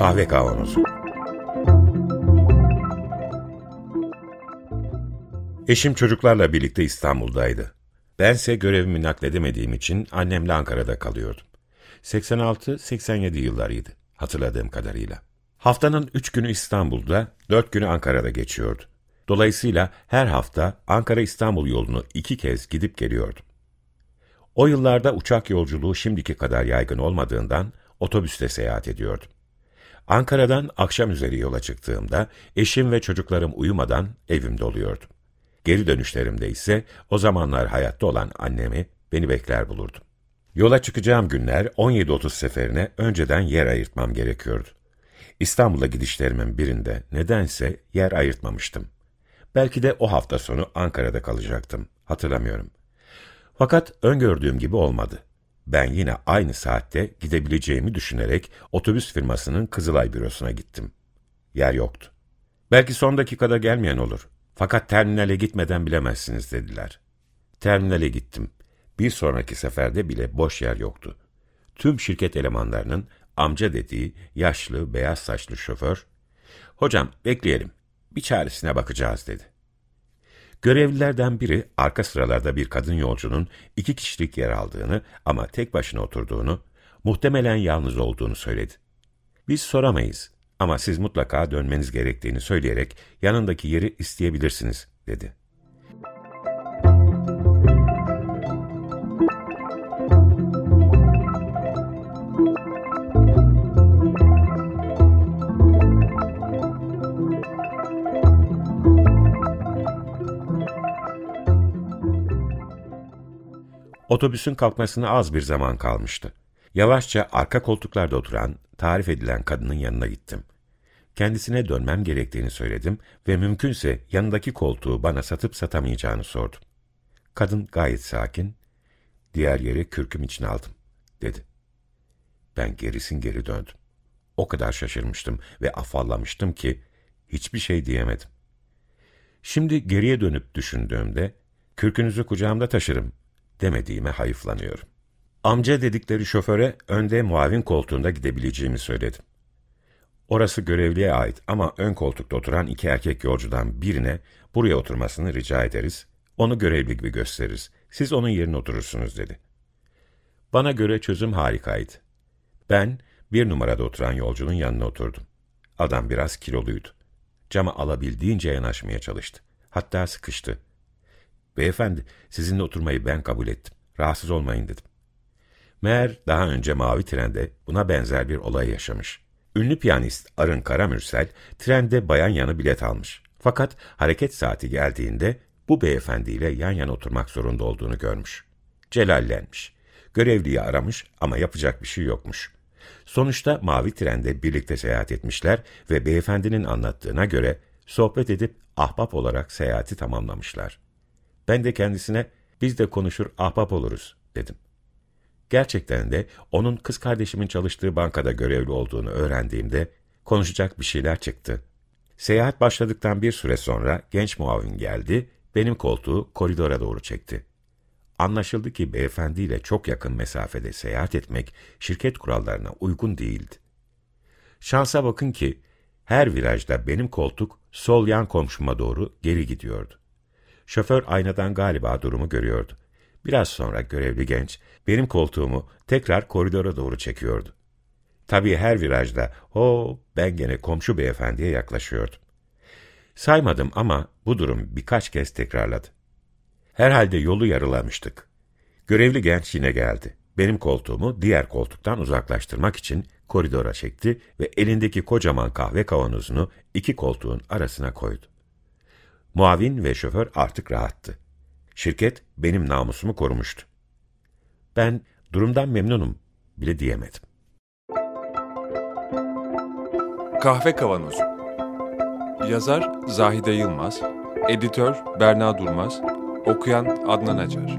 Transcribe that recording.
Kahve kavanozu. Eşim çocuklarla birlikte İstanbul'daydı. Bense görevimi nakledemediğim için annemle Ankara'da kalıyordum. 86-87 yıllarıydı hatırladığım kadarıyla. Haftanın üç günü İstanbul'da, dört günü Ankara'da geçiyordu. Dolayısıyla her hafta Ankara-İstanbul yolunu iki kez gidip geliyordum. O yıllarda uçak yolculuğu şimdiki kadar yaygın olmadığından otobüste seyahat ediyordum. Ankara'dan akşam üzeri yola çıktığımda eşim ve çocuklarım uyumadan evimde oluyordum. Geri dönüşlerimde ise o zamanlar hayatta olan annemi beni bekler bulurdum. Yola çıkacağım günler 17.30 seferine önceden yer ayırtmam gerekiyordu. İstanbul'a gidişlerimin birinde nedense yer ayırtmamıştım. Belki de o hafta sonu Ankara'da kalacaktım, hatırlamıyorum. Fakat öngördüğüm gibi olmadı. Ben yine aynı saatte gidebileceğimi düşünerek otobüs firmasının Kızılay bürosuna gittim. Yer yoktu. Belki son dakikada gelmeyen olur. Fakat terminale gitmeden bilemezsiniz dediler. Terminale gittim. Bir sonraki seferde bile boş yer yoktu. Tüm şirket elemanlarının amca dediği yaşlı, beyaz saçlı şoför, ''Hocam bekleyelim, bir çaresine bakacağız.'' dedi. Görevlilerden biri arka sıralarda bir kadın yolcunun iki kişilik yer aldığını ama tek başına oturduğunu, muhtemelen yalnız olduğunu söyledi. Biz soramayız ama siz mutlaka dönmeniz gerektiğini söyleyerek yanındaki yeri isteyebilirsiniz, dedi. Otobüsün kalkmasına az bir zaman kalmıştı. Yavaşça arka koltuklarda oturan, tarif edilen kadının yanına gittim. Kendisine dönmem gerektiğini söyledim ve mümkünse yanındaki koltuğu bana satıp satamayacağını sordum. Kadın gayet sakin, diğer yeri kürküm için aldım, dedi. Ben gerisin geri döndüm. O kadar şaşırmıştım ve afallamıştım ki hiçbir şey diyemedim. Şimdi geriye dönüp düşündüğümde, kürkünüzü kucağımda taşırım demediğime hayıflanıyorum. Amca dedikleri şoföre önde muavin koltuğunda gidebileceğimi söyledim. Orası görevliye ait ama ön koltukta oturan iki erkek yolcudan birine buraya oturmasını rica ederiz, onu görevli gibi gösteririz, siz onun yerine oturursunuz dedi. Bana göre çözüm harikaydı. Ben bir numarada oturan yolcunun yanına oturdum. Adam biraz kiloluydu. Cama alabildiğince yanaşmaya çalıştı. Hatta sıkıştı. Beyefendi, sizinle oturmayı ben kabul ettim. Rahatsız olmayın dedim. Meğer daha önce Mavi Tren'de buna benzer bir olay yaşamış. Ünlü piyanist Arın Karamürsel, trende bayan yanı bilet almış. Fakat hareket saati geldiğinde bu beyefendiyle yan yana oturmak zorunda olduğunu görmüş. Celallenmiş. Görevliyi aramış ama yapacak bir şey yokmuş. Sonuçta Mavi Tren'de birlikte seyahat etmişler ve beyefendinin anlattığına göre sohbet edip ahbap olarak seyahati tamamlamışlar. Ben de kendisine biz de konuşur ahbap oluruz dedim. Gerçekten de onun kız kardeşimin çalıştığı bankada görevli olduğunu öğrendiğimde konuşacak bir şeyler çıktı. Seyahat başladıktan bir süre sonra genç muavin geldi, benim koltuğu koridora doğru çekti. Anlaşıldı ki beyefendiyle çok yakın mesafede seyahat etmek şirket kurallarına uygun değildi. Şansa bakın ki her virajda benim koltuk sol yan komşuma doğru geri gidiyordu. Şoför aynadan galiba durumu görüyordu. Biraz sonra görevli genç benim koltuğumu tekrar koridora doğru çekiyordu. Tabii her virajda o ben gene komşu beyefendiye yaklaşıyordum. Saymadım ama bu durum birkaç kez tekrarladı. Herhalde yolu yarılamıştık. Görevli genç yine geldi. Benim koltuğumu diğer koltuktan uzaklaştırmak için koridora çekti ve elindeki kocaman kahve kavanozunu iki koltuğun arasına koydu. Muavin ve şoför artık rahattı. Şirket benim namusumu korumuştu. Ben durumdan memnunum bile diyemedim. Kahve Kavanozu Yazar Zahide Yılmaz Editör Berna Durmaz Okuyan Adnan Acar